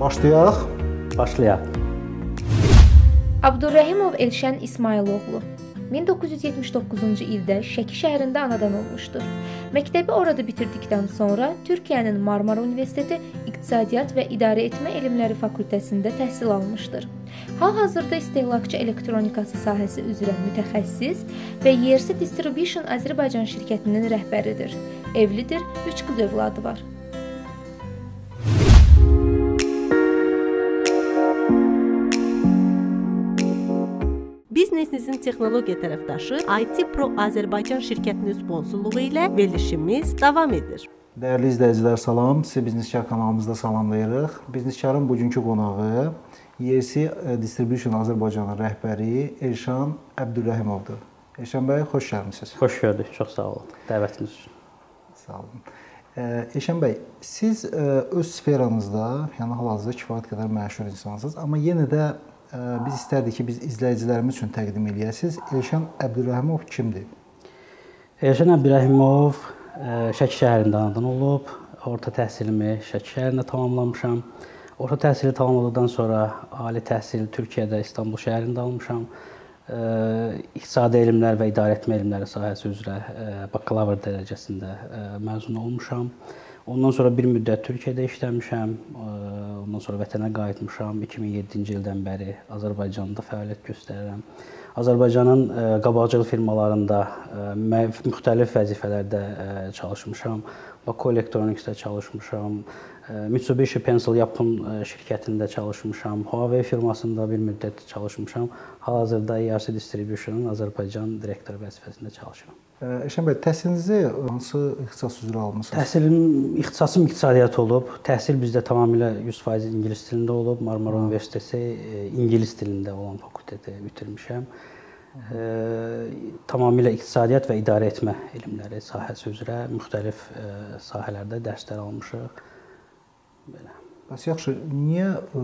Başlayaq. Başlayaq. Abdurrəhimov Elşən İsmayıloğlu 1979-cu ildə Şəki şəhərində anadan olmuşdur. Məktəbi orada bitirdikdən sonra Türkiyənin Marmara Universiteti İqtisadiyyat və İdarə Etmə Elmləri fakültəsində təhsil almışdır. Hal-hazırda istehlakçı elektronikası sahəsi üzrə mütəxəssis və Yersi Distribution Azərbaycan şirkətinin rəhbəridir. Evlidir, 3 qız övladı var. Biznesinizin texnologiya tərəfdaşı IT Pro Azərbaycan şirkətinin sponsorluğu ilə verilişimiz davam edir. Dəyərli izləyicilər, salam. Sizi Bizneskar kanalımızda salamlayırıq. Bizneskarın bugünkü qonağı YC Distribution Azərbaycanın rəhbəri Elşan Əbdürrəhimovdur. Elşan bəy, xoş gəlmisiniz. Xoş gördük. Çox sağ olun dəvətiniz üçün. Sağ olun. Elşən bəy, siz öz sferanızda, yəni hal-hazırda kifayət qədər məşhur insansınız, amma yenə də biz istərdik ki, biz izləyicilərimiz üçün təqdim eləyəsiniz. Elşən Əbdürrəhimov kimdir? Elşən Əbdürrəhimov Şəki şəhərində anadan olub. Orta təhsilimi Şəki şəhərində tamamlamışam. Orta təhsili tamamladıqdan sonra ali təhsil Türkiyədə İstanbul şəhərində almışam. İqtisadi elmlər və idarə etmə elmləri sahəsi üzrə bakalavr dərəcəsində məzun olmuşam. Ondan sonra bir müddət Türkiyədə işləmişəm. Ondan sonra vətənə qayıtmışam. 2007-ci ildən bəri Azərbaycanda fəaliyyət göstərirəm. Azərbaycanın qabaqcıl firmalarında müxtəlif vəzifələrdə çalışmışam. Baku Electronics-də çalışmışam. Mitsubishi Pencil Yapın şirkətində çalışmışam. Huawei firmasında bir müddət çalışmışam. Hal-hazırda ERC Distribution-un Azərbaycan direktor vəzifəsində çalışıram. Eşən bəy, təhsilinizi hansı ixtisas üzrə almısınız? Təhsilim ixtisasım iqtisadiyyat olub. Təhsil bizdə tamamilə 100% ingilis dilində olub. Marmara Universiteti ingilis dilində olan fakülteti bitirmişəm. Tamamilə iqtisadiyyat və idarə etmə elmləri sahəsi üzrə müxtəlif sahələrdə dərslər almışıq. Belə. Bəs yaxşı, niyə ə,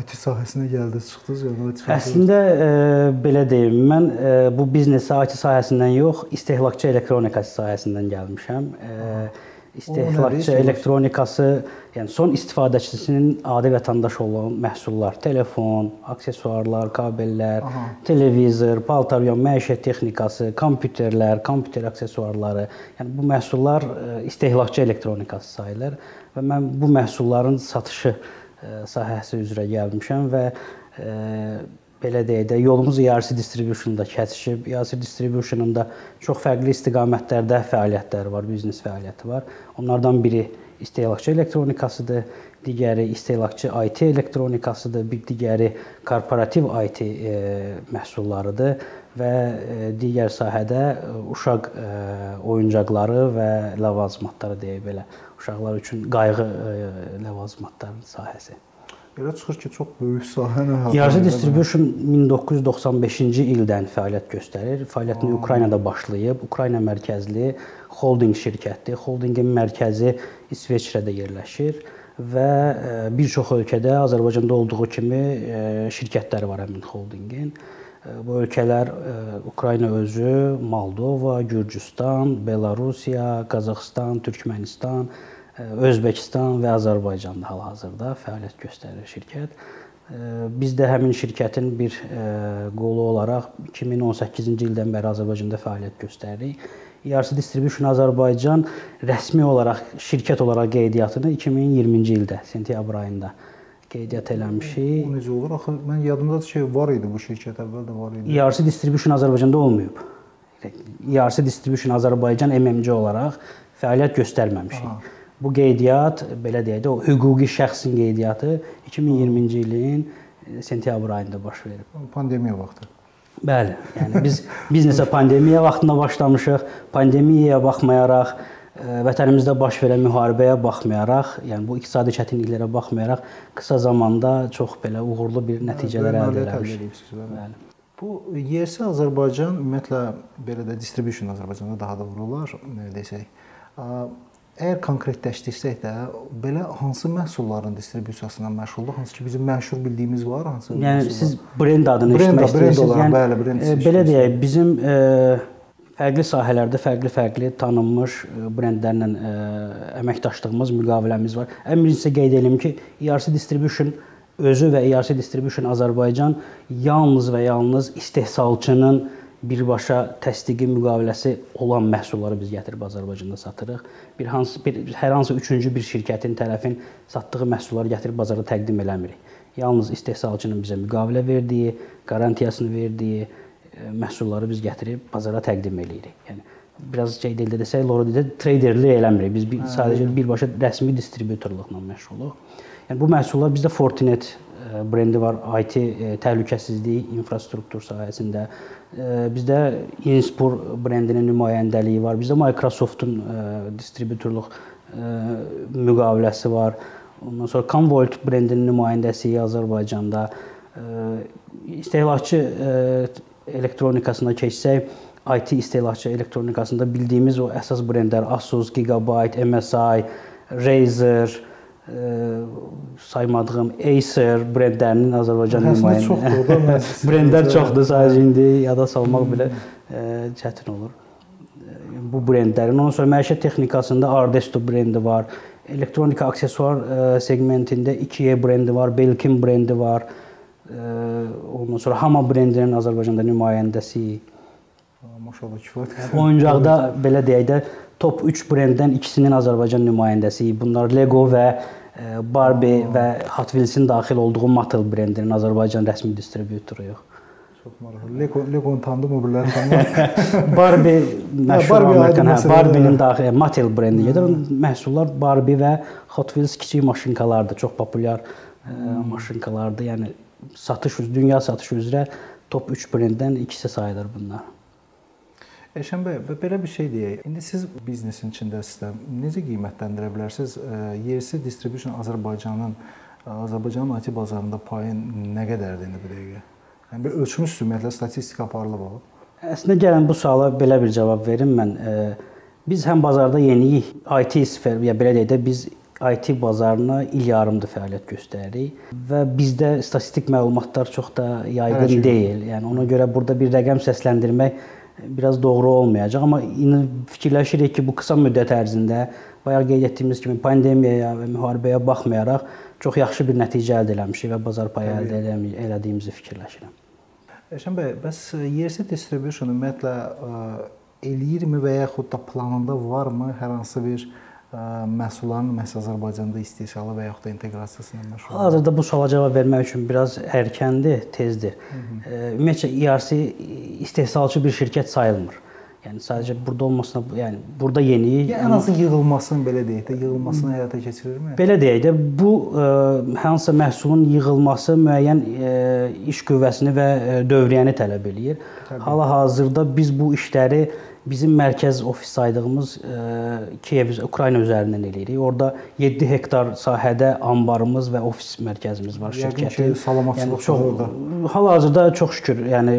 IT sahəsinə gəldiniz, çıxdınız yəni IT Əslində ə, belə deyim, mən ə, bu biznesə IT sahəsindən yox, istehlakçı elektronikası sahəsindən gəlmişəm. Ə, istehlakçı elektronikası, yəni son istifadəçisinin adi vətəndaş olan məhsullar, telefon, aksesuarlar, kabellər, Aha. televizor, paltaryon, məişət texnikası, kompüterlər, kompüter aksesuarları, yəni bu məhsullar istehlakçı elektronikası sayılır və mən bu məhsulların satışı sahəsi üzrə gəlmişəm və belə deyək də yolumuz ERC distribution-da kəsişib. ERC distribution-unda çox fərqli istiqamətlərdə fəaliyyətlər var, biznes fəaliyyəti var. Onlardan biri istehlakçı elektronikasıdır, digəri istehlakçı IT elektronikasıdır, bir digəri korporativ IT e, məhsullarıdır və e, digər sahədə uşaq e, oyuncaqları və ləvazimatları deyə belə uşaqlar üçün qayğı ləvazimatların sahəsi. Elə çıxır ki, çox böyük sahəni Yarısı Distribution 1995-ci ildən fəaliyyət göstərir. Fəaliyyətini Aa. Ukraynada başlayıb. Ukrayna mərkəzli holdinq şirkətdir. Holdinqin mərkəzi İsveçrədə yerləşir və e, bir çox ölkədə Azərbaycanda olduğu kimi e, şirkətləri var həmin holdinqin. E, bu ölkələr Ukrayna özü, Moldova, Gürcüstan, Belarusiya, Qazaxıstan, Türkmənistan, Özbəkistan və Azərbaycanda hal-hazırda fəaliyyət göstərir şirkət. Biz də həmin şirkətin bir qolu olaraq 2018-ci ildən bəri Azərbaycanda fəaliyyət göstəririk. ERC Distribution Azərbaycan rəsmi olaraq şirkət olaraq qeydiyyatını 2020-ci ildə sentyabr ayında qeydiyyat eləmişik. O necə olur? Axı mən yadımdadır ki, var idi bu şirkət əvvəl də var idi. ERC Distribution Azərbaycanda olmayıb. ERC Distribution Azərbaycan MMC olaraq fəaliyyət göstərməmişik. Aha. Bu qeydiyyat belə deyək də o hüquqi şəxsin qeydiyyatı 2020-ci ilin e, sentyabr ayında baş verib. Pandemiya vaxtı. Bəli, yəni biz biznesə pandemiya vaxtında başlamışıq. Pandemiyaya baxmayaraq, vətənimizdə baş verən müharibəyə baxmayaraq, yəni bu iqtisadi çətinliklərə baxmayaraq qısa zamanda çox belə uğurlu bir nəticələr əldə etmişik. Bəli. Bu yersi Azərbaycan ümumiyyətlə belə də distribution Azərbaycanda daha da vururlar, desək. Əgər konkretləşdirsək də, belə hansı məhsulların distribusiyasından məşğuldur? Hansı ki bizim məşhur bildiyimiz var, hansı? Yəni siz brend adını brend, eşitmək istəyirsiniz? Brend olaraq, yəni, bəli, brend. E, belə deyək, bizim e, fərqli sahələrdə fərqli-fərqli tanınmış brendlərlə əməkdaşlığımız, müqaviləmiz var. Ən birincisi qeyd edim ki, ERC Distribution özü və ERC Distribution Azərbaycan yalnız və yalnız istehsalçının birbaşa təsdiqi müqaviləsi olan məhsulları biz gətirib Azərbaycanda satırıq. Bir hansı bir hər hansı üçüncü bir şirkətin tərəfin satdığı məhsulları gətirib bazara təqdim eləmirik. Yalnız istehsalçının bizə müqavilə verdiyi, qarantiyasını verdiyi məhsulları biz gətirib bazara təqdim eləyirik. Yəni biraz şey dildə desək, Lorodidə traderlik eləmirik. Biz bir, sadəcə birbaşa rəsmi distributorluqla məşğuluq. Yəni bu məhsullar bizdə Fortinet brendi var, IT təhlükəsizlik, infrastruktur sahəsində. Bizdə Inspur brendinin nümayəndəliyi var. Bizdə Microsoft-un distributorluq müqaviləsi var. Ondan sonra Convolt brendinin nümayəndəsiyi Azərbaycanda. İstehlakçı elektronikasına keçsək, IT istehlakçı elektronikasında bildiyimiz o əsas brendlər Asus, Gigabyte, MSI, Razer, saymadığım Acer brendlərinin Azərbaycan nümayəndə brendlər çoxdur, sadəcə indi yada salmaq belə çətin olur. Bu brendlərin ondan sonra məişət texnikasında Ardesto brendi var. Elektronika aksesuar segmentində 2E brendi var, Belkin brendi var. Ondan sonra Hama brendinin Azərbaycanda nümayəndəsi. Maşallah kifayət. Oyuncaqda belə deyək də top 3 brenddən ikisinin Azərbaycan nümayəndəsi. Bunlar Lego və Barbie Aa. və Hot Wheels-in daxil olduğu Mattel brendinin Azərbaycan rəsmi distributoruyuq. Çox maraqlı. Lego Lego-nu tanıdım, o biriləri tanımıram. Barbie məşhur Amerikan, hə, Barbie-nin daxil Mattel brendi gedir. Məhsullar Barbie və Hot Wheels kiçik maşınkalardır, çox populyar hmm. maşınkalardır. Yəni satış dünya satışı üzrə top 3 brenddən ikisi sayılır bunlar. Eşən bəy, belə bir şey deyək. İndi siz biznesin içindəsizsə, necə qiymətləndirə bilərsiniz? Yersi distribution Azərbaycanın Azərbaycanın IT bazarında payı nə qədərdir indi bu dəqiqə? Yəni bir ölçmüsüz ümumiyyətlə statistika aparılıb o. Əslində gəlin bu suala belə bir cavab verim mən. Biz həm bazarda yeniyik, IT sfer, ya belə deyək də biz IT bazarına il yarımdır fəaliyyət göstəririk və bizdə statistik məlumatlar çox da yaygın deyil. Yəni ona görə burada bir rəqəm səsləndirmək biraz doğru olmayacaq, amma indi fikirləşirik ki, bu qısa müddət ərzində bayaq qeyd etdiyimiz kimi pandemiyaya və müharibəyə baxmayaraq çox yaxşı bir nəticə əldə etmişik və bazar payı əldə elədiyimizi fikirləşirəm. Əşən bəy, bəs yersi distribution ümumiyyətlə eləyirmi və yaxud da planında varmı hər hansı bir məhsulların məhz Azərbaycanda istehsalı və yaxud da inteqrasiyası ilə məşğul? Hazırda bu suala cavab vermək üçün biraz erkəndir, tezdir. Ümumiyyətlə ERC istehsalçı bir şirkət sayılmır. Yəni sadəcə burada olmasına, yəni burada yeni, yəni ən azı yığılmasını belə deyək də, yığılmasını həyata keçirirmi? Belə deyək də, bu ə, hansısa məhsulun yığılması müəyyən ə, iş qüvvəsini və ə, dövriyyəni tələb eləyir. Hal-hazırda biz bu işləri bizim mərkəz ofis saydığımız Kiyev, Ukrayna üzərindən eləyirik. Orda 7 hektar sahədə anbarımız və ofis mərkəzimiz var şirkətin. Yəqin ki, salamatçılıq yəni, çox orada. Hal-hazırda çox şükür, yəni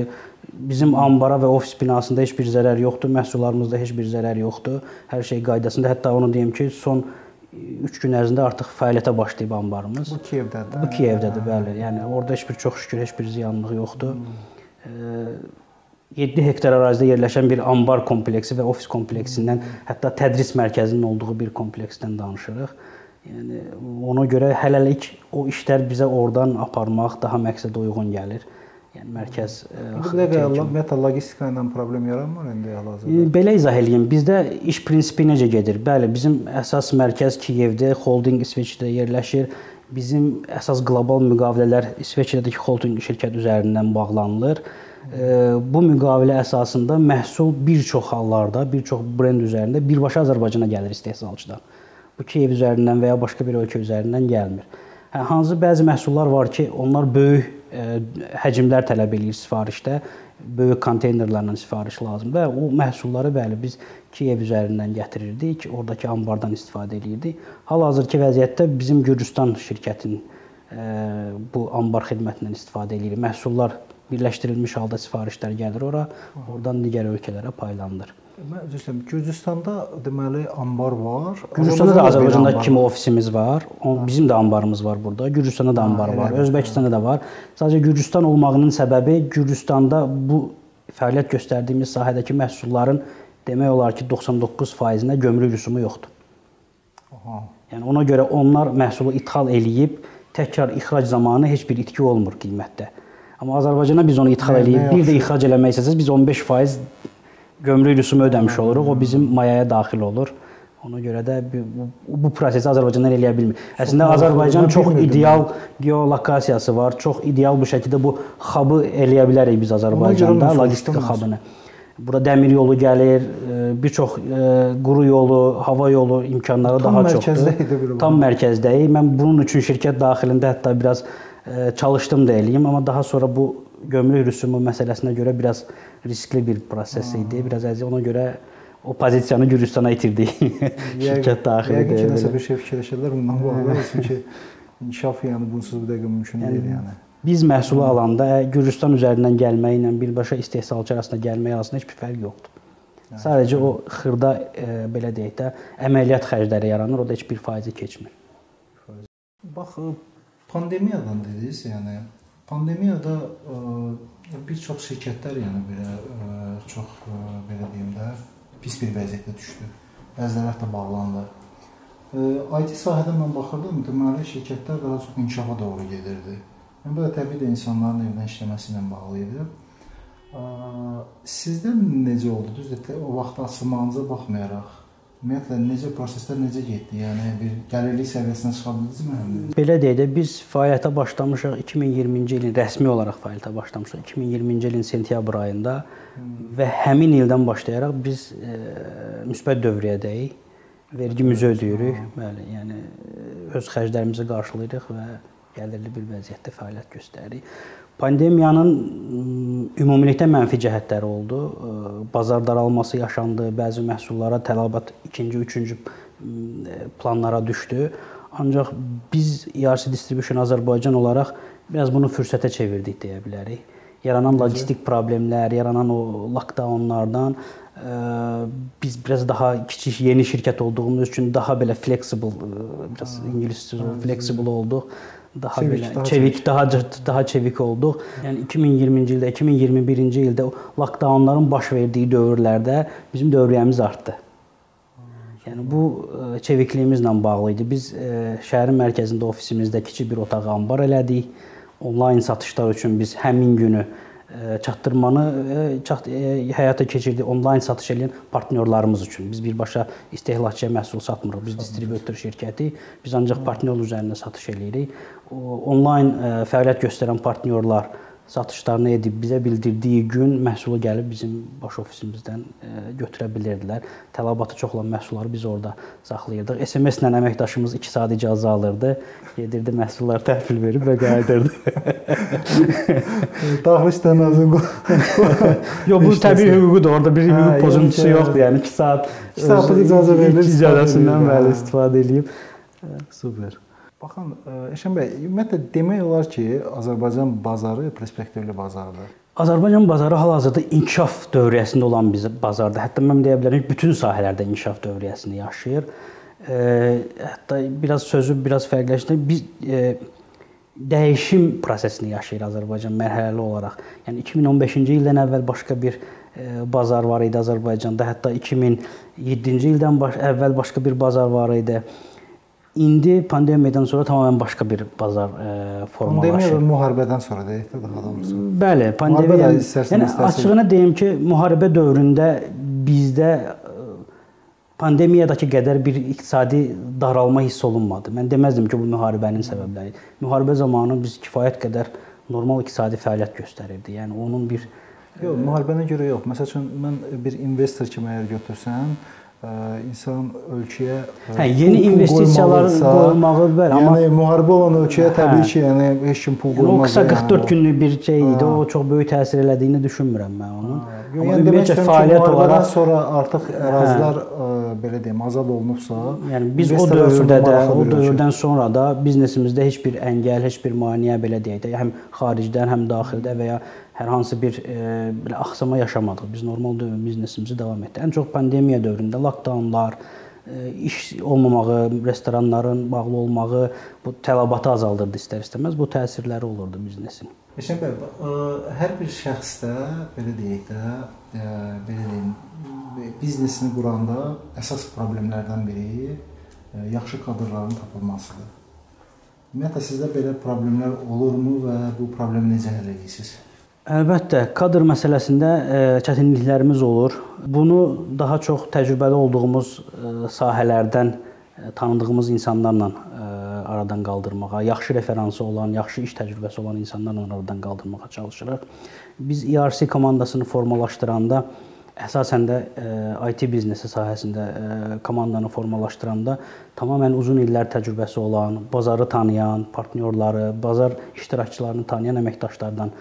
bizim anbara və ofis binasında heç bir zərər yoxdur, məhsullarımızda heç bir zərər yoxdur. Hər şey qaydasında. Hətta onu deyim ki, son 3 gün ərzində artıq fəaliyyətə başlayıb anbarımız. Bu Kiyevdədir. Bu Kiyevdədir, bəli. Yəni orada heç bir çox şükür heç bir ziyanlıq yoxdur. Hmm. 7 hektar ərazidə yerləşən bir anbar kompleksi və ofis kompleksindən, hətta tədris mərkəzinin olduğu bir kompleksdən danışırıq. Yəni ona görə hələlik o işlər bizə oradan aparmaq daha məqsədə uyğun gəlir. Yəni mərkəz Bu dəqiqə ümumiyyətlə logistika ilə problem yaranmır indi hal-hazırda. Belə izah eləyim. Bizdə iş prinsipi necə gedir? Bəli, bizim əsas mərkəz Kiyevdə, holding İsveçdə yerləşir. Bizim əsas qlobal müqavilələr İsveçdəki holding şirkət üzərindən bağlanılır bu müqavilə əsasında məhsul bir çox hallarda, bir çox brend üzərində birbaşa Azərbaycana gəlir istehsalçıdan. Bu Kiyev üzərindən və ya başqa bir ölkə üzərindən gəlmir. Hə, hansı bəzi məhsullar var ki, onlar böyük ə, həcmlər tələb eləyir sifarişdə, böyük konteynerlərlə sifariş lazımdır. O məhsulları bəli biz Kiyev üzərindən gətirirdik, oradakı anbardan istifadə eləyirdik. Hal-hazırki vəziyyətdə bizim Gürcüstan şirkətinin ə, bu anbar xidmətindən istifadə eləyir. Məhsullar birləşdirilmiş halda sifarişlər gəlir ora, oradan digər ölkələrə paylanılır. Mən üzr istəyirəm. Gürcüstanda deməli anbar var. Gürcüstanda da Azərbaycanda kimi ofisimiz var. O bizim də anbarımız var burada. Gürcüstanda da anbar var. Özbəkistanda da var. Sadəcə Gürcüstan olmağının səbəbi Gürcüstanda bu fəaliyyət göstərdiyimiz sahədəki məhsulların demək olar ki, 99%-nə gömrük rüsumu yoxdur. Aha. Yəni ona görə onlar məhsulu ixal eləyib təkrar ixrac zamanı heç bir itki olmur qiymətdə. Amma Azərbaycana biz onu nə eləyib, bir də ixrac eləmək istəsəz biz 15% gömrük rüsumu ödəmiş oluruq. O bizim mayaya daxil olur. Ona görə də bu, bu, prosesi Azərbaycandan eləyə bilmir. Əslində maraqlıdır. Azərbaycan çox ideal geolokasiyası var. Çox ideal bu şəkildə bu hub'ı eləyə bilərik biz Azərbaycanda, logistika hub'ını. Bura dəmir yolu gəlir, e, bir çox e, quru yolu, hava yolu imkanları Tam daha çoxdur. Tam mərkəzdəyik. Mən bunun üçün şirkət daxilində hətta biraz çalışdım da eləyim, amma daha sonra bu gömrük rüsumu məsələsinə görə biraz riskli bir proses idi. Biraz əziz ona görə o pozisiyanı Gürcüstana itirdik. şirkət daxili Yəqin ki, nəsə bir şey fikirləşirlər bundan bağlı. Çünki inkişaf yəni bunsuz bir dəqiqə mümkün deyil yəni. Biz məhsulu alanda Gürcüstan üzərindən gəlməklə birbaşa istehsalçı arasında gəlmək arasında heç bir fərq yoxdur. Sadəcə o xırda ə, belə deyək də əməliyyat xərcləri yaranır, o da heç bir faizi keçmir. Bax e, pandemiyadan dediniz, yəni pandemiyada ə, bir çox şirkətlər yəni belə ə, çox ə, belə deyim də pis bir vəziyyətə düşdü. Bəziləri hətta bağlandı. Ə, IT sahədə mən baxırdım, deməli şirkətlər daha çox inkişafa doğru gedirdi. Yəni bu da təbii də insanların evdən işləməsi ilə bağlı idi. Ə, Sizdə necə oldu? Düzdür, o vaxt açılmağınıza baxmayaraq Ümumiyyətlə necə proseslər necə getdi? Yəni bir gəlirlik səviyyəsinə çıxa bildinizmi? Həm Belə deyək də biz fəaliyyətə başlamışıq 2020-ci ilin rəsmi olaraq fəaliyyətə başlamışıq 2020-ci ilin sentyabr ayında və həmin ildən başlayaraq biz e, müsbət dövriyyədəyik. Vergimizi ödəyirik. Bəli, yəni e, öz xərclərimizi qarşılayırıq və gəlirli bir vəziyyətdə fəaliyyət göstəririk. Pandemiyanın ümumilikdə mənfi cəhətləri oldu. Bazar daralması yaşandı, bəzi məhsullara tələbat ikinci, üçüncü planlara düşdü. Ancaq biz ERC Distribution Azərbaycan olaraq biraz bunu fürsətə çevirdik deyə bilərik. Yaranan logistik problemlər, yaranan o lockdownlardan biz biraz daha kiçik yeni şirkət olduğumuz üçün daha belə flexible, biraz ingilis sözü flexible olduq. Daha Çevik, belə daha çevik, daha daha çevik olduq. Yəni 2020-ci ildə, 2021-ci ildə lockdownların baş verdiyi dövrlərdə bizim dövriyyəmiz artdı. Yəni bu ə, çevikliyimizlə bağlı idi. Biz ə, şəhərin mərkəzində ofisimizdə kiçik bir otaq anbar elədik. Onlayn satışlar üçün biz həmin günü çatdırmanı ə, çat, ə, həyata keçirdik. Onlayn satış edən partnyorlarımız üçün. Biz birbaşa istehlakçıya məhsul satmırıq. Biz distributor şirkəti. Biz ancaq partnyor üzərində satış eləyirik. Onlayn ə, fəaliyyət göstərən partnyorlar satışlarını edib bizə bildirdiyi gün məhsulu gəlib bizim baş ofisimizdən e, götürə bilirdilər. Tələbatı çox olan məhsulları biz orada saxlayırdıq. SMS-lə əməkdaşımız 2 saat icazə alırdı. Gedirdi məhsulları təhvil verib və qayıdırdı. Daxili İşlər Nazirliyi Yox, bu təbii hüququdur. Orada bir hüquq pozuntusu yoxdur. Yəni 2 saat İki saatlıq icazə verilir, icazəsindən bəli istifadə edib. Super. Baxın, ə, Eşən bəy, ümumiyyətlə demək olar ki, Azərbaycan bazarı perspektivli bazardır. Azərbaycan bazarı hal-hazırda inkişaf dövriyyəsində olan bir bazardır. Hətta mən deyə bilərəm ki, bütün sahələrdə inkişaf dövriyyəsini yaşayır. E, hətta biraz sözü biraz fərqləşdirək. Biz e, dəyişim prosesini yaşayır Azərbaycan mərhələli olaraq. Yəni 2015-ci ildən əvvəl başqa bir e, bazar var idi Azərbaycanda. Hətta 2007-ci ildən baş, əvvəl başqa bir bazar var idi. İndi pandemiyadan sonra tamamilə başqa bir bazar e, formalaşır. Pandemiya və müharibədən sonra deyək də daha doğrusu. Bəli, pandemiya. də istərsən, Yəni açığını deyim ki, müharibə dövründə bizdə ə, pandemiyadakı qədər bir iqtisadi daralma hiss olunmadı. Mən deməzdim ki, bu müharibənin səbəbləri. Müharibə zamanı biz kifayət qədər normal iqtisadi fəaliyyət göstərirdi. Yəni onun bir Yox, müharibənə görə yox. Məsəl üçün mən bir investor kimi əgər götürsən, ə, insan ölkəyə ə, Hə, yeni pul- pul investisiyalar qoymalıdırsa, qoymağı bəli, amma- yəni müharibə olan ölkəyə təbii Hə. ki, yəni heç kim pul yəni, o qoymaz. qısa yəni 44 o. günlük bir şey idi. Ha. O çox böyük təsir elədiyini düşünmürəm mən onun. Yox, Amma yəni demək ümumiyyətlə fəaliyyət olaraq sonra artıq ərazilər ə, belə deyim, azad olunubsa, Yəni biz o dövrdə də, o dövrdən sonra da biznesimizdə heç bir əngəl, heç bir maneə belə deyək də, həm xaricdən, həm daxildə və ya hər hansı bir e, belə axsama yaşamadıq. Biz normal dövr biznesimizi davam etdirdik. Ən çox pandemiya dövründə lockdownlar, iş olmamağı, restoranların bağlı olmağı bu tələbatı azaldırdı istər-istəməz. Bu təsirləri olurdu biznesin. Eşən bəy, hər bir şəxsdə belə deyək də, belə deyim, biznesini quranda əsas problemlərdən biri yaxşı kadrların tapılmasıdır. Ümumiyyətlə sizdə belə problemlər olurmu və bu problemi necə həll edirsiniz? Əlbəttə, kadr məsələsində ə, çətinliklərimiz olur. Bunu daha çox təcrübəli olduğumuz ə, sahələrdən ə, tanıdığımız insanlarla aradan qaldırmağa, yaxşı referansı olan, yaxşı iş təcrübəsi olan insanlarla aradan qaldırmağa çalışırıq. Biz ERC komandasını formalaşdıranda əsasən də IT biznesi sahəsində komandanı formalaşdıranda tamamilə uzun illər təcrübəsi olan, bazarı tanıyan, partnyorları, bazar iştirakçılarını tanıyan əməkdaşlardan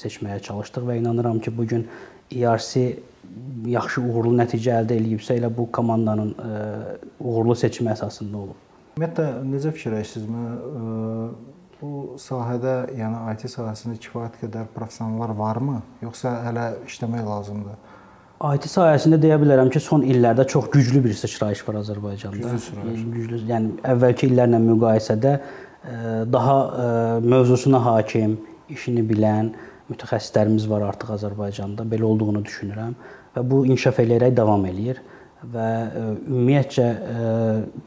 seçməyə çalışdıq və inanıram ki, bu gün ERC yaxşı uğurlu nəticə əldə eləyibsə, elə bu komandanın uğurlu seçimi əsasında olub. Ümumiyyətlə necə fikirləşirsiniz? Bu sahədə, yəni IT sahəsində kifayət qədər professionallar varmı, yoxsa hələ işləmək lazımdır? IT sahəsində deyə bilərəm ki, son illərdə çox güclü bir sıçrayış var Azərbaycanda. Güclü sıçrayış. Güclü, yəni əvvəlki illərlə müqayisədə daha mövzusuna hakim, işini bilən mütəxəssislərimiz var artıq Azərbaycanda. Belə olduğunu düşünürəm və bu inkişaf eləyərək davam eləyir və ümumiyyətcə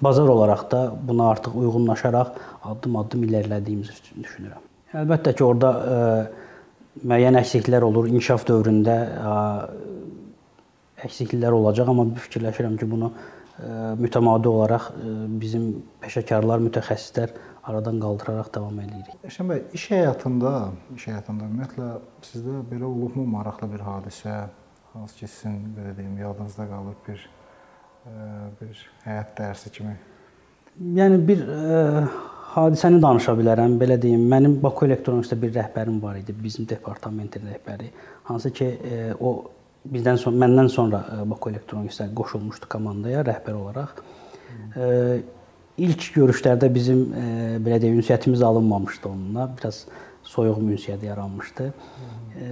bazar olaraq da buna artıq uyğunlaşaraq addım-addım irəlilədiyimizi düşünürəm. Əlbəttə ki, orada müəyyən əksikliklər olur. İnkişaf dövründə əksikliklər olacaq, amma fikirləşirəm ki, bunu mütəmadi olaraq bizim peşəkarlar, mütəxəssislər aradan qaldıraraq davam eləyirik. Əşən bəy, iş həyatında, iş həyatında ümumiyyətlə sizdə belə olubmu maraqlı bir hadisə, hansı ki, sizin belə deyim, yadınızda qalıb bir bir həyat dərsi kimi? Yəni bir ə, hadisəni danışa bilərəm. Belə deyim, mənim Baku Elektronikdə bir rəhbərim var idi, bizim departamentin rəhbəri. Hansı ki, ə, o bizdən sonra məndən sonra Baku Elektronikdə qoşulmuşdu komandaya rəhbər olaraq. Ə, ilk görüşlərdə bizim e, belə deyək, ünsiyyətimiz alınmamışdı onunla. Biraz soyuq ünsiyyət yaranmışdı. E,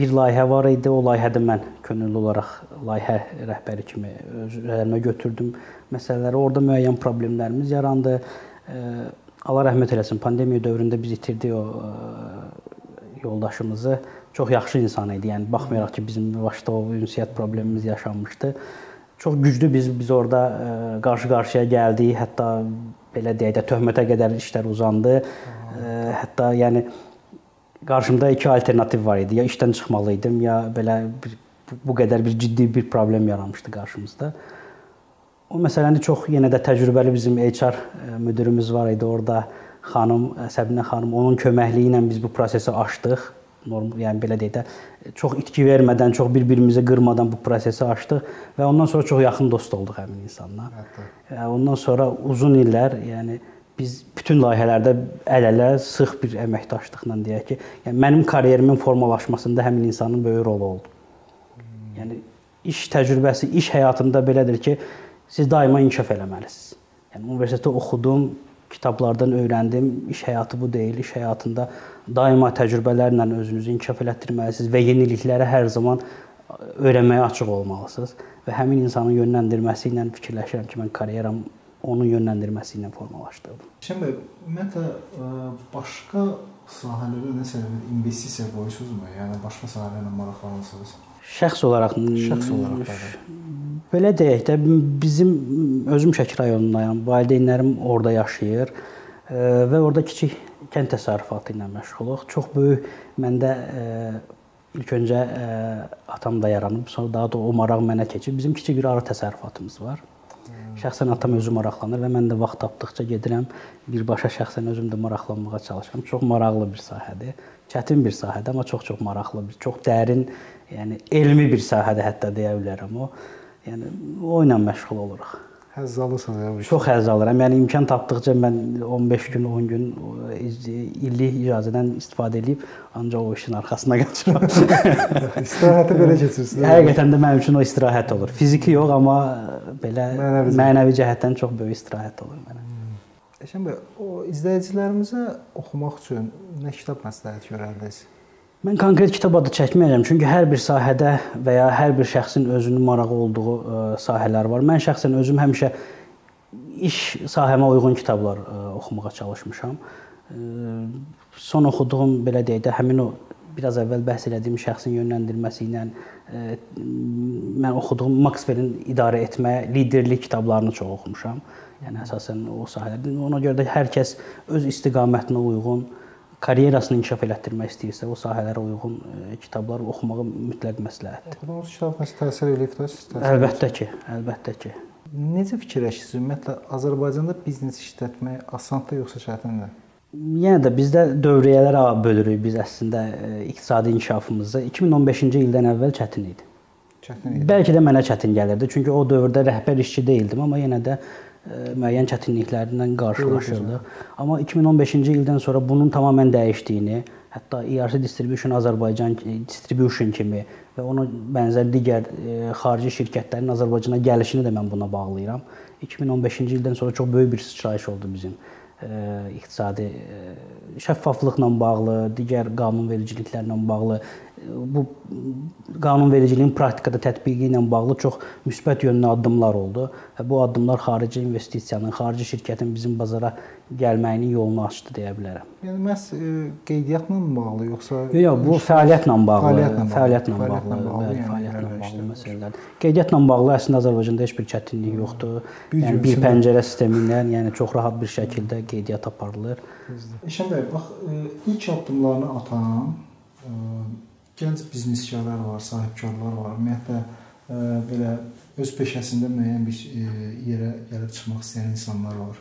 bir layihə var idi. O layihədə mən könüllü olaraq layihə rəhbəri kimi öz üzərimə götürdüm məsələləri. Orada müəyyən problemlərimiz yarandı. E, Allah rəhmət eləsin. Pandemiya dövründə biz itirdik o e, yoldaşımızı. Çox yaxşı insan idi. Yəni baxmayaraq ki, bizim başda o ünsiyyət problemimiz yaşanmışdı. Çox güclü biz biz orada e, qarşı-qarşıya gəldik. Hətta belə deyək də töhmətə qədər işlər uzandı. E, hətta yəni qarşımda iki alternativ var idi. Ya işdən çıxmalı idim, ya belə bir, bu qədər bir ciddi bir problem yaranmışdı qarşımızda. O məsələni çox yenə də təcrübəli bizim HR e, müdirimiz var idi orada. Xanım Səbinə xanım onun köməkliyi ilə biz bu prosesi aşdıq norm, yəni belə deyək də çox itki vermədən, çox bir-birimizi qırmadan bu prosesi açdıq və ondan sonra çox yaxın dost olduq həmin insanla. Hətta. Ondan sonra uzun illər, yəni biz bütün layihələrdə əl-ələ sıx bir əməkdaşlıqla deyək ki, yəni mənim karyerimin formalaşmasında həmin insanın böyük rolu oldu. Hmm. Yəni iş təcrübəsi, iş həyatında belədir ki, siz daima inkişaf eləməlisiniz. Yəni universitetdə oxudum, kitablardan öyrəndim. İş həyatı bu deyil. İş həyatında daima təcrübələrlə özünüzü inkişaf elətdirməlisiniz və yeniliklərə hər zaman öyrənməyə açıq olmalısınız və həmin insanın yönləndirməsi ilə fikirləşirəm ki, mən karyeram onun yönləndirməsi ilə formalaşdırdım. Şimdi ümumiyyətlə başqa sahələrə nəsə investisiya qoyursunuzmu? Yəni başqa sahələrlə maraqlanırsınız? Şəxs olaraq şəxs olaraq da. Belə deyək də bizim özüm Şəki rayonundayam. Valideynlərim orada yaşayır və orada kiçik kənd təsərrüfatı ilə məşğuluq. Çox böyük məndə ilk öncə atam da yaranıb, sonra daha da o maraq mənə keçib. Bizim kiçik bir arı təsərrüfatımız var. Şəxsən atam özü maraqlanır və mən də vaxt tapdıqca gedirəm, birbaşa şəxsən özüm də maraqlanmağa çalışıram. Çox maraqlı bir sahədir. Çətin bir sahədir, amma çox-çox maraqlı bir, çox dərin, yəni elmi bir sahədir hətta deyə bilərəm o. Yəni o ilə məşğul oluruq. Həzz alırsan ya bu. Çox həzz alıram. Yəni imkan tapdıqca mən 15 gün, 10 gün illik icazədən istifadə edib ancaq o işin arxasına qaçıram. istirahəti belə keçirsən. Həqiqətən də mənim üçün o istirahət olur. Fiziki yox, amma belə mənəvi, mənəvi cəhətdən çox böyük istirahət olur mənə. Əşən bəy, o izləyicilərimizə oxumaq üçün nə kitab məsləhət görərdiniz? Mən konkret kitab adı çəkməyəcəm, çünki hər bir sahədə və ya hər bir şəxsin özünün marağı olduğu ə, sahələr var. Mən şəxsən özüm həmişə iş sahəmə uyğun kitablar ə, oxumağa çalışmışam. Ə, son oxuduğum belə deyək də həmin o biraz əvvəl bəhs etdiyim şəxsin yönləndirməsi ilə mən oxuduğum Maxwell-in idarə etmə, liderlik kitablarını çox oxumuşam. Yəni əsasən o sahələrdə. Ona görə də hər kəs öz istiqamətinə uyğun karyerasını inkişaf elətdirmək istəyirsə, o sahələrə uyğun ə, kitablar oxumağı mütləq məsləhətdir. Oxuduğunuz kitab nəsə təsir eləyib də sizə? Əlbəttə ki, əlbəttə ki. Necə fikirləşirsiniz? Ümumiyyətlə Azərbaycanda biznes işlətmək asandır yoxsa çətindir? Yenə də bizdə dövriyyələrə bölürük biz əslində ə, iqtisadi inkişafımızı. 2015-ci ildən əvvəl çətin idi. Çətin idi. Bəlkə də mənə çətin gəlirdi, çünki o dövrdə rəhbər işçi deyildim, amma yenə də müəyyən çətinliklərlə qarşılaşırdıq. Amma 2015-ci ildən sonra bunun tamamilə dəyişdiyini, hətta ERC Distribution Azərbaycan Distribution kimi və ona bənzər digər ə, xarici şirkətlərin Azərbaycana gəlişini də mən buna bağlayıram. 2015-ci ildən sonra çox böyük bir sıçrayış oldu bizim ə, iqtisadi şəffaflıqla bağlı, digər qanunvericiliklərlə bağlı bu qanunvericiliyin praktikada tətbiqi ilə bağlı çox müsbət yönlü addımlar oldu və bu addımlar xarici investisiyanın, xarici şirkətin bizim bazara gəlməyinin yolunu açdı deyə bilərəm. Yəni məhz e, qeydiyyatla mı bağlı yoxsa Yox, yox, bu fəaliyyətlə bağlı, Fəaliyyətlə bağlı, fəaliyyətlə fəaliyyətlə bağlı, bağlı, bəli, yəni fəaliyyətlə bağlı irəliləşdirilir. məsələlərdir. Qeydiyyatla bağlı əslində Azərbaycanda heç bir çətinlik yoxdur. Bir Yəni bir pəncərə sistemi ilə, yəni çox rahat bir şəkildə qeydiyyat aparılır. İşən bəy, bax e, ilk addımlarını atan e, gənc bizneskarlar var, sahibkarlar var. Ümumiyyətlə e, belə öz peşəsində müəyyən bir e, yerə gəlib çıxmaq istəyən insanlar var.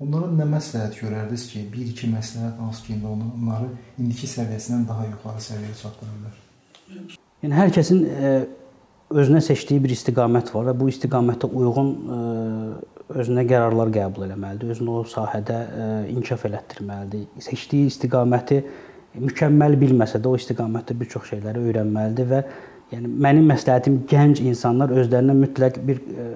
Onlara nə məsləhət görərdiniz ki, bir iki məsləhət hansı ki, onları indiki səviyyəsindən daha yuxarı səviyyəyə çatdıra bilər? Yəni hər kəsin e, özünə seçdiyi bir istiqamət var və bu istiqamətə uyğun e, özünə qərarlar qəbul etməlidir. Özünü o sahədə e, inkişaf elətdirməlidir. Seçdiyi istiqaməti mükəmməl bilməsə də o istiqamətdə bir çox şeyləri öyrənməlidir və yəni mənim məsləhətim gənc insanlar özlərinə mütləq bir e,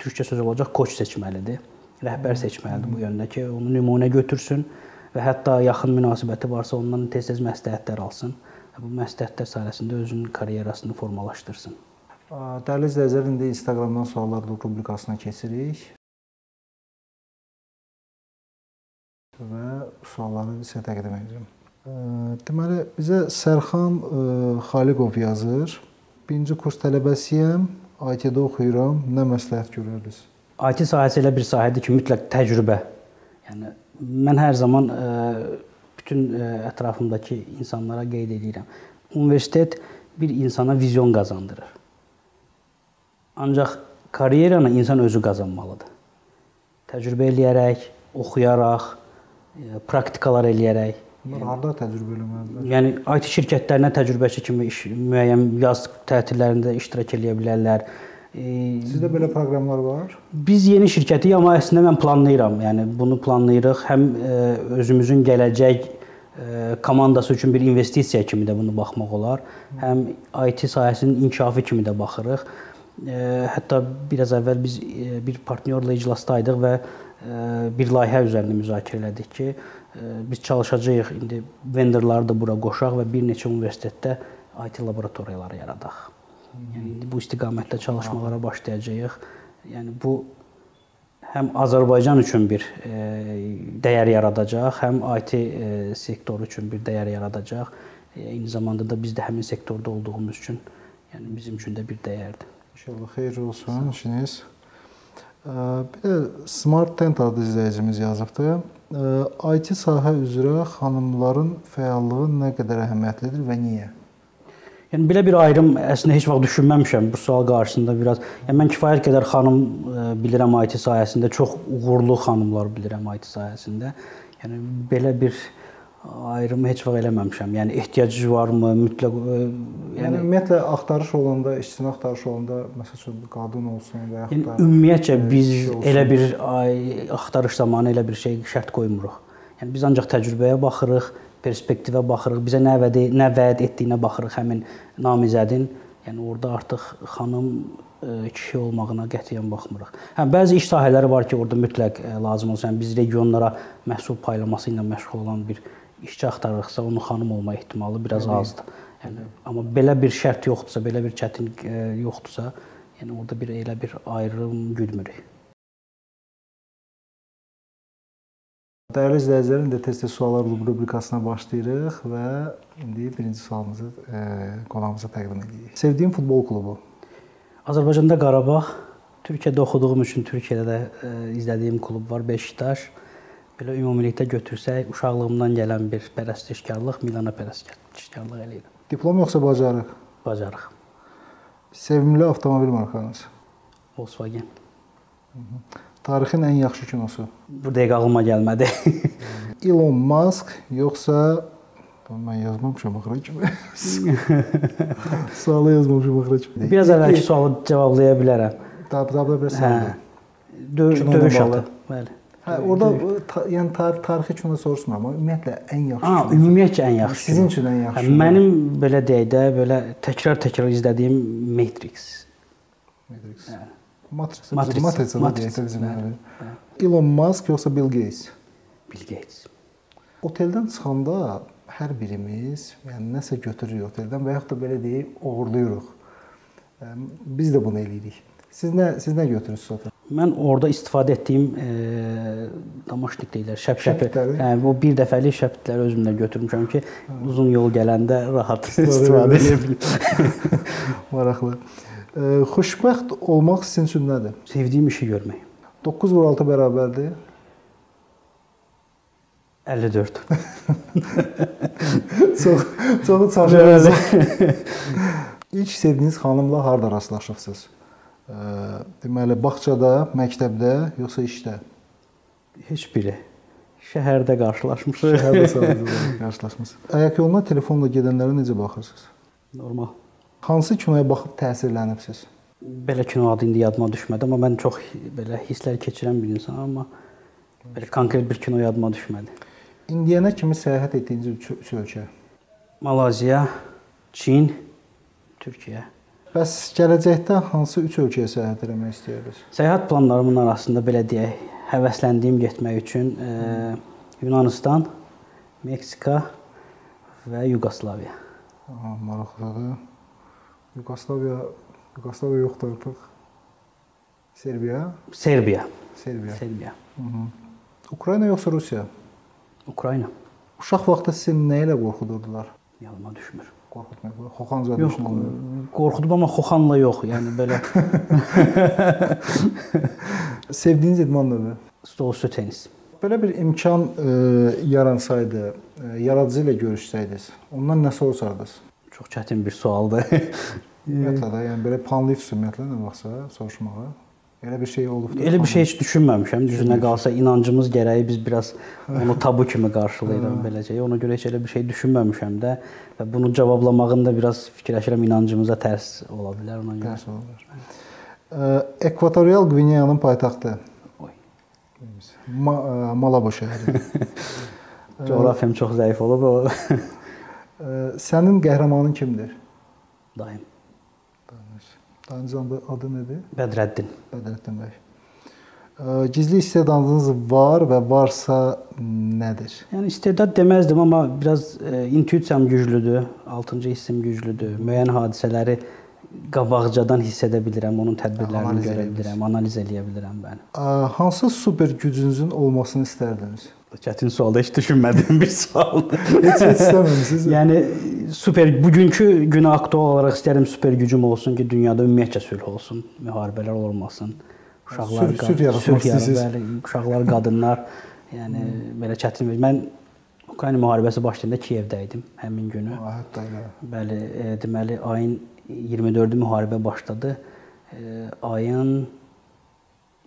türkçə söz olacaq koç seçməlidir. Rəhbər seçməlidir bu yöndə ki, onu nümunə götürsün və hətta yaxın münasibəti varsa ondan tez-tez məsləhətlər alsın. Bu məsləhətlər sayəsində özünün karyerasını formalaşdırsın. Dəyərli izləyicilər, indi Instagramdan suallar rubrikasına keçirik. Və sualları sizə təqdim edirəm. E, Deməli, bizə Sərxan e, Xaliqov yazır. Birinci kurs tələbəsiyəm, IT-də oxuyuram. Nə məsləhət görərdiniz? IT sahəsi elə bir sahədir ki, mütləq təcrübə. Yəni mən hər zaman ə, bütün ə, ətrafımdakı insanlara qeyd edirəm. Universitet bir insana vizyon qazandırır. Ancaq karyeranı insan özü qazanmalıdır. Təcrübə eləyərək, oxuyaraq, praktikalar eləyərək. Bunlar harda təcrübə eləməlidirlər? Yəni IT şirkətlərinə təcrübəçi kimi iş, müəyyən yaz tətillərində iştirak edə bilərlər. E, Sizdə belə proqramlar var? Biz yeni şirkətiyik, amma əslində mən planlayıram. Yəni bunu planlayırıq. Həm ə, özümüzün gələcək ə, komandası üçün bir investisiya kimi də bunu baxmaq olar. Həm IT sahəsinin inkişafı kimi də baxırıq. Hətta biraz əvvəl biz bir partnyorla iclasdaydıq və bir layihə üzərində müzakirə elədik ki, biz çalışacağıq indi vendorları da bura qoşaq və bir neçə universitetdə IT laboratoriyaları yaradaq. Yəni indi bu istiqamətdə çalışmalara başlayacağıq. Yəni bu həm Azərbaycan üçün bir e, dəyər yaradacaq, həm IT e, sektoru üçün bir dəyər yaradacaq. E, eyni zamanda da biz də həmin sektorda olduğumuz üçün yəni bizim üçün də bir dəyərdir. İnşallah xeyirli olsun işiniz. Bir də Smart Tent adlı izləyicimiz yazıbdı. IT sahə üzrə xanımların fəallığı nə qədər əhəmiyyətlidir və niyə? Yəni belə bir ayrım əslində heç vaxt düşünməmişəm bu sual qarşısında biraz. Yəni mən kifayət qədər xanım bilirəm IT sahəsində, çox uğurlu xanımlar bilirəm IT sahəsində. Yəni belə bir ayrımı heç vaxt eləməmişəm. Yəni ehtiyac varmı, mütləq ə, Yəni ümumiyyətlə axtarış olanda, işçini axtarış olanda məsəl üçün qadın olsun və yaxud Yəni da ümumiyyətcə biz kişi olsun. elə bir ay, axtarış zamanı elə bir şey şərt qoymuruq. Yəni biz ancaq təcrübəyə baxırıq, perspektivə baxırıq, bizə nə vəd nə vəd etdiyinə baxırıq həmin namizədin. Yəni orada artıq xanım ə, kişi olmağına qətiyyən baxmırıq. Hə bəzi iş sahələri var ki, orada mütləq lazım olsa, yəni biz regionlara məhsul paylaması ilə məşğul olan bir işçi axtarırıqsa onun xanım olma ehtimalı biraz azdır. Yəni amma belə bir şərt yoxdursa, belə bir çətinlik e, yoxdursa, yəni orada bir elə bir ayrım güdmürük. Dəyərli izləyicilər, indi tez-tez suallar rubrikasına başlayırıq və indi birinci sualımızı e, qonağımıza təqdim edirik. Sevdiyim futbol klubu. Azərbaycanda Qarabağ, Türkiyədə oxuduğum üçün Türkiyədə də e, izlədiyim klub var Beşiktaş. Belə ümumilikdə götürsək, uşaqlığımdan gələn bir pərəstişkarlıq Milana pərəstişkarlıq eləyirəm. Diplom yoxsa bacarıq? Bacarıq. Sevimli avtomobil markanız. Volkswagen. Tarixin ən yaxşı kinosu. Bu dəqiqə ağlıma gəlmədi. Elon Musk yoxsa mən yazmamışam axıra kimi. Sualı yazmamışam axıra kimi. Biraz əvvəlki sualı cevablaya bilərəm. Dab dab bir Hə. sual. Dö döyüş atı. Bəli. Hə, orada ta, yəni tarix tarixi kino soruşmuram, amma ümumiyyətlə ən yaxşı. Ha, ümumiyyətcə ən yaxşı. Sizin üçün ən yaxşı. Hə, Mənim belə deyək də, belə təkrar-təkrar izlədiyim Matrix. Matrix. Hə. Matrix. Matrix. Matrix. Matrix. Matrix. bizim Bəli, əli. Elon Musk yoxsa Bill Gates? Bill Gates. Oteldən çıxanda hər birimiz, yəni nəsə götürürük oteldən və yaxud da belə deyək, oğurluyuruq. Yəni, Biz də bunu eləyirik. Siz nə siz nə götürürsüz oteldən? Mən orada istifadə etdiyim e, damaşnik deyirlər, şəp-şəpi. Hə, bu bir dəfəlik şəpitləri özümlə götürmüşəm ki, uzun yol gələndə rahat istifadə edə bilim. Maraqlı. E, xoşbəxt olmaq sizin üçün nədir? Sevdiyim işi görmək. 9 vur 6 bərabərdir. 54. çox çox çaşırıcı. İlk sevdiyiniz xanımla harda rastlaşıbsınız? Deməli bağçada, məktəbdə, yoxsa işdə? Heç biri. Şəhərdə qarşılaşmışıq. Şəhərdə sadəcə qarşılaşmısınız. Ayaq yoluna telefonla gedənlərə necə baxırsınız? Normal. Hansı kinoya baxıb təsirlənibsiz? Belə kino adı indi yadıma düşmədi, amma mən çox belə hisslər keçirən bir insanam, amma belə konkret bir kino yadıma düşmədi. İndiyənə kimi səyahət etdiyiniz üç, ölkə. Malaziyya, Çin, Türkiyə. Bəs gələcəkdə hansı üç ölkəyə səyahət etmək istəyirsiniz? Səyahət planlarımın arasında belə deyək, həvəsləndiyim getmək üçün e, Yunanistan, Meksika və Yuqoslaviya. Aha, maraqlıdır. Yugoslaviya, Yugoslaviya yoxdur artıq. Serbiya, Serbiya. Serbiya. Serbiya. Ukrayna yoxsa Rusiya? Ukrayna. Uşaq vaxtı sizi nə ilə qorxudurdular? Yadıma düşmür. Qorxutmaq. Xoxan zad Yox, qorxudum amma Xoxanla yox, yəni belə Sevdiyiniz idman növü? stol üstü tenis. Belə bir imkan e, yaransaydı, e, yaradıcı ilə görüşsəydiniz, ondan nə soruşardınız? Çox çətin bir sualdır. Ümumiyyətlə də, yəni belə planlayırsınız ümumiyyətlə nə vaxtsa soruşmağa. Elə bir şey olubdu. Elə bir şey heç düşünməmişəm. Düzünə qalsa inancımız gərəyi biz biraz onu tabu kimi qarşılayırıq beləcə. Ona görə heç elə bir şey düşünməmişəm də və bunu cavablamağın da biraz fikirləşirəm inancımıza tərs ola bilər ona görə. dərs olur. E, Ekvatorial Qvineyanın paytaxtı. Ma Malabo şəhəri. Coğrafiyam çox zəif olub Sənin qəhrəmanın kimdir? daim. Danışan adı nədir? Bədrəddin. Bədrəddin bəy. Gizli istedadınız var və varsa nədir? Yəni istedad deməzdim, amma biraz e, intuisiyam güclüdür, 6-cı hissim güclüdür. Müəyyən hadisələri qabaqcadan hiss edə bilirəm, onun tədbirlərini Analiz görə bilirəm, analiz eləyə bilirəm bəli. Hansı super gücünüzün olmasını istərdiniz? Çətin sualda heç düşünmədiyim bir sualdır. Heç istəməmisiniz? yəni super bugünkü günə aktual olaraq istərdim super gücüm olsun ki, dünyada ümumiyyətcə sülh olsun, müharibələr olmasın. Uşaqlar Sülh- sülh yaratmaq istəyirsiniz. bəli, uşaqlar, qadınlar, yəni belə çətin. Mən Ukrayna müharibəsi başlayanda Kiyevdə idim həmin günü. Hətta elə. Bəli, e, deməli ayın 24-ü müharibə başladı. E, ayın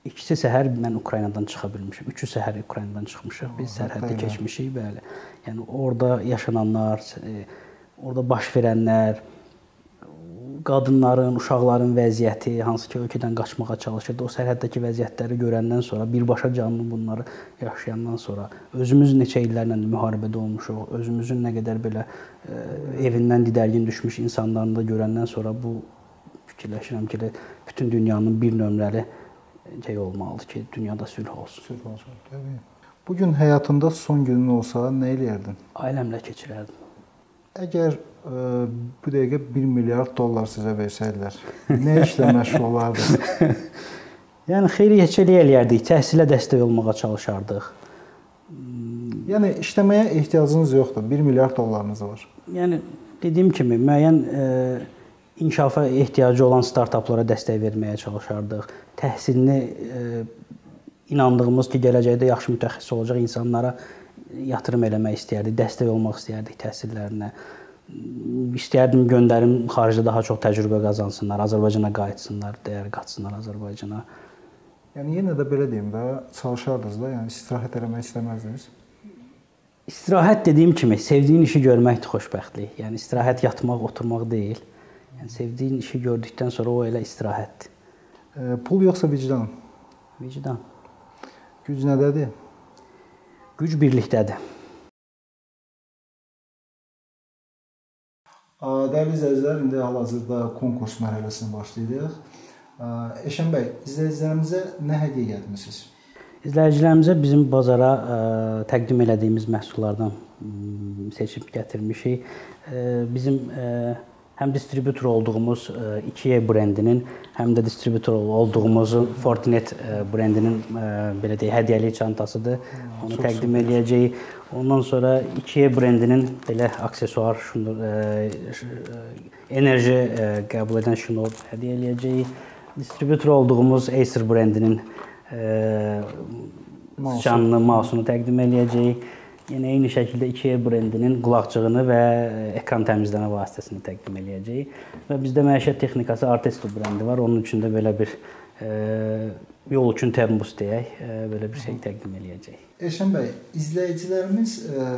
ikisi səhər mən Ukraynadan çıxa bilmişəm. Üçü səhər Ukraynadan çıxmışıq. Biz sərhəddə keçmişik, bəli. Yəni orada yaşananlar, e, orada baş verənlər, qadınların, uşaqların vəziyyəti, hansı ki ölkədən qaçmağa çalışırdı. O sərhəddəki vəziyyətləri görəndən sonra birbaşa canlı bunları yaşayandan sonra özümüz neçə illərlə müharibədə olmuşuq, özümüzün nə qədər belə e, evindən didərgin düşmüş insanlarını da görəndən sonra bu fikirləşirəm ki, bütün dünyanın bir nömrəli şey olmalıdır ki, dünyada sülh olsun. Sülh olsun. Təbii. Bu gün həyatında son günün olsa nə eləyərdin? Ailəmlə keçirərdim. Əgər ə, bu dəqiqə 1 milyard dollar sizə versəydilər, nə işlə məşğul olardınız? Yəni xeyri heçəlik eləyərdik, təhsilə dəstək olmağa çalışardıq. Yəni işləməyə ehtiyacınız yoxdur. 1 milyard dollarınız var. Yəni dediyim kimi müəyyən e, inkişafa ehtiyacı olan startaplara dəstək verməyə çalışardıq. Təhsilini e, inandığımız ki, gələcəkdə yaxşı mütəxəssis olacaq insanlara yatırım eləmək istəyərdik, dəstək olmaq istəyərdik təhsillərinə. İstəyərdim göndərim xaricdə daha çox təcrübə qazansınlar, Azərbaycana qayıtsınlar, dəyər qatsınlar Azərbaycana. Yəni yenə də belə deyim də, çalışardınız da, yəni istirahət eləmək istəməzdiniz. İstirahət dediyim kimi sevdiyin işi görməkdir xoşbəxtlik. Yəni istirahət yatmaq, oturmaq deyil. Yəni sevdiyin işi gördükdən sonra o elə istirahətdir. E, pul yoxsa vicdan? Vicdan. Güc nədədir? Güc birlikdədir. Dəyərli izləyicilər, indi hal-hazırda konkurs mərhələsinə başlayırıq. Eşən bəy, izləyicilərimizə nə hədiyyə gətirmisiniz? İzləyicilərimizə bizim bazara ə, təqdim elədiyimiz məhsullardan seçib gətirmişik. Ə, bizim ə, həm distributor olduğumuz ə, 2E brendinin, həm də distributor olduğumuz Fortinet ə, brendinin ə, belə deyək, hədiyyəlik çantasıdır. Onu təqdim eləyəcəyik. Ondan sonra 2E brendinin belə aksesuar şunur enerji ə, qəbul edən şnur hədiyyə eləyəcəyik. Distributor olduğumuz Acer brendinin canlı mausunu təqdim eləyəcəyik. Yenə eyni şəkildə 2E brendinin qulaqcığını və ekran təmizləmə vasitəsini təqdim eləyəcəyik. Və bizdə məişət texnikası Artesto brendi var. Onun üçün də belə bir e, yol üçün termos deyək, e, belə bir şey təqdim eləyəcəyik. Eşən bəy, izləyicilərimiz ə,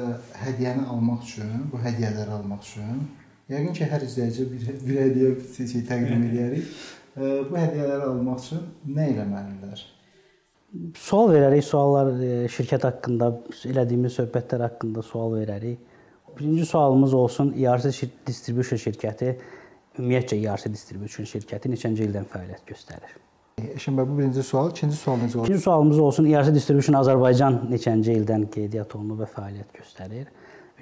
hədiyyəni almaq üçün, bu hədiyyələri almaq üçün yəqin ki, hər izləyici bir, bir hədiyyə şey təqdim eləyərik. Ə, bu hədiyyələri almaq üçün nə etməlidirlər? Sual verərik, suallar e, şirkət haqqında, elədiyimiz söhbətlər haqqında sual verərik. Birinci sualımız olsun, ERC şir distribution şirkəti ümumiyyətcə ERC distribution şirkəti neçənci ildən fəaliyyət göstərir? Eşən bəy, bu birinci sual. İkinci sual necə olur? İkinci sualımız olsun, ERC distribution Azərbaycan neçənci ildən qeydiyyat olunub və fəaliyyət göstərir?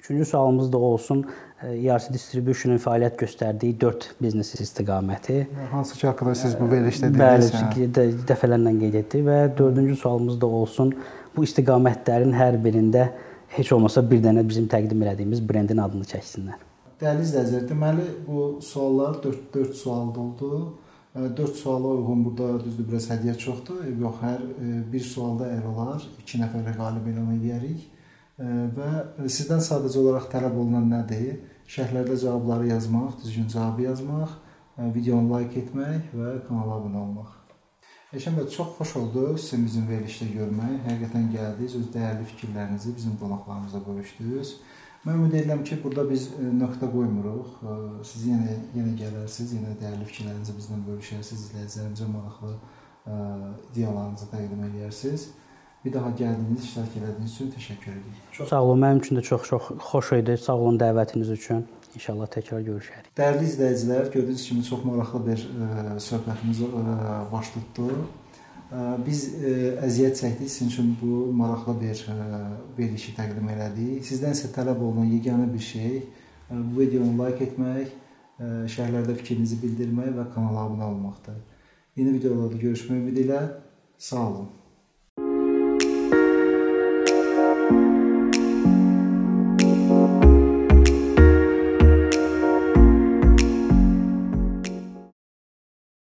Üçüncü sualımız da olsun, ERC Distribution-un fəaliyyət göstərdiyi 4 biznes istiqaməti. Hansı ki haqqında siz bu verilişdə dediniz? Bəli, dəfələrlə qeyd etdik və dördüncü sualımız da olsun, bu istiqamətlərin hər birində heç olmasa bir dənə bizim təqdim etdiyimiz brendin adını çəksinlər. Dəyərli izləyicilər, deməli bu suallar 4 4 sual oldu. 4 suala uyğun burada düzdür biraz hədiyyə çoxdur. Yox, hər bir sualda əgər olar, 2 nəfərə qalib elan edərik və sizdən sadəcə olaraq tələb olunan nədir? Şərhlərdə cavabları yazmaq, düzgün cavabı yazmaq, videonu like etmək və kanala abunə olmaq. Eşən bəy, çox xoş oldu sizin bizim verilişdə görmək. Həqiqətən gəldiniz, öz dəyərli fikirlərinizi bizim qonaqlarımızla bölüşdünüz. Mən ümid edirəm ki, burada biz nöqtə qoymuruq. Siz yenə yenə gələrsiniz, yenə dəyərli fikirlərinizi bizlə bölüşərsiniz, izləyicilərimizə maraqlı ideyalarınızı təqdim edərsiniz. Bir daha gəldiyiniz, iştirak etdiyiniz üçün təşəkkür edirik. Çox sağ olun. Mənim üçün də çox-çox xoş idi. Sağ olun dəvətiniz üçün. İnşallah təkrar görüşərik. Dəyərli izləyicilər, gördüyünüz kimi çox maraqlı bir ə, e, söhbətimiz ə, e, baş tutdu. Ə, e, biz ə, əziyyət çəkdik, sizin üçün bu maraqlı bir ə, verilişi təqdim elədik. Sizdən isə tələb olunan yeganə bir şey ə, bu videonu like etmək, ə, şərhlərdə fikrinizi bildirmək və kanala abunə olmaqdır. Yeni videolarda görüşmək ümidi ilə sağ olun.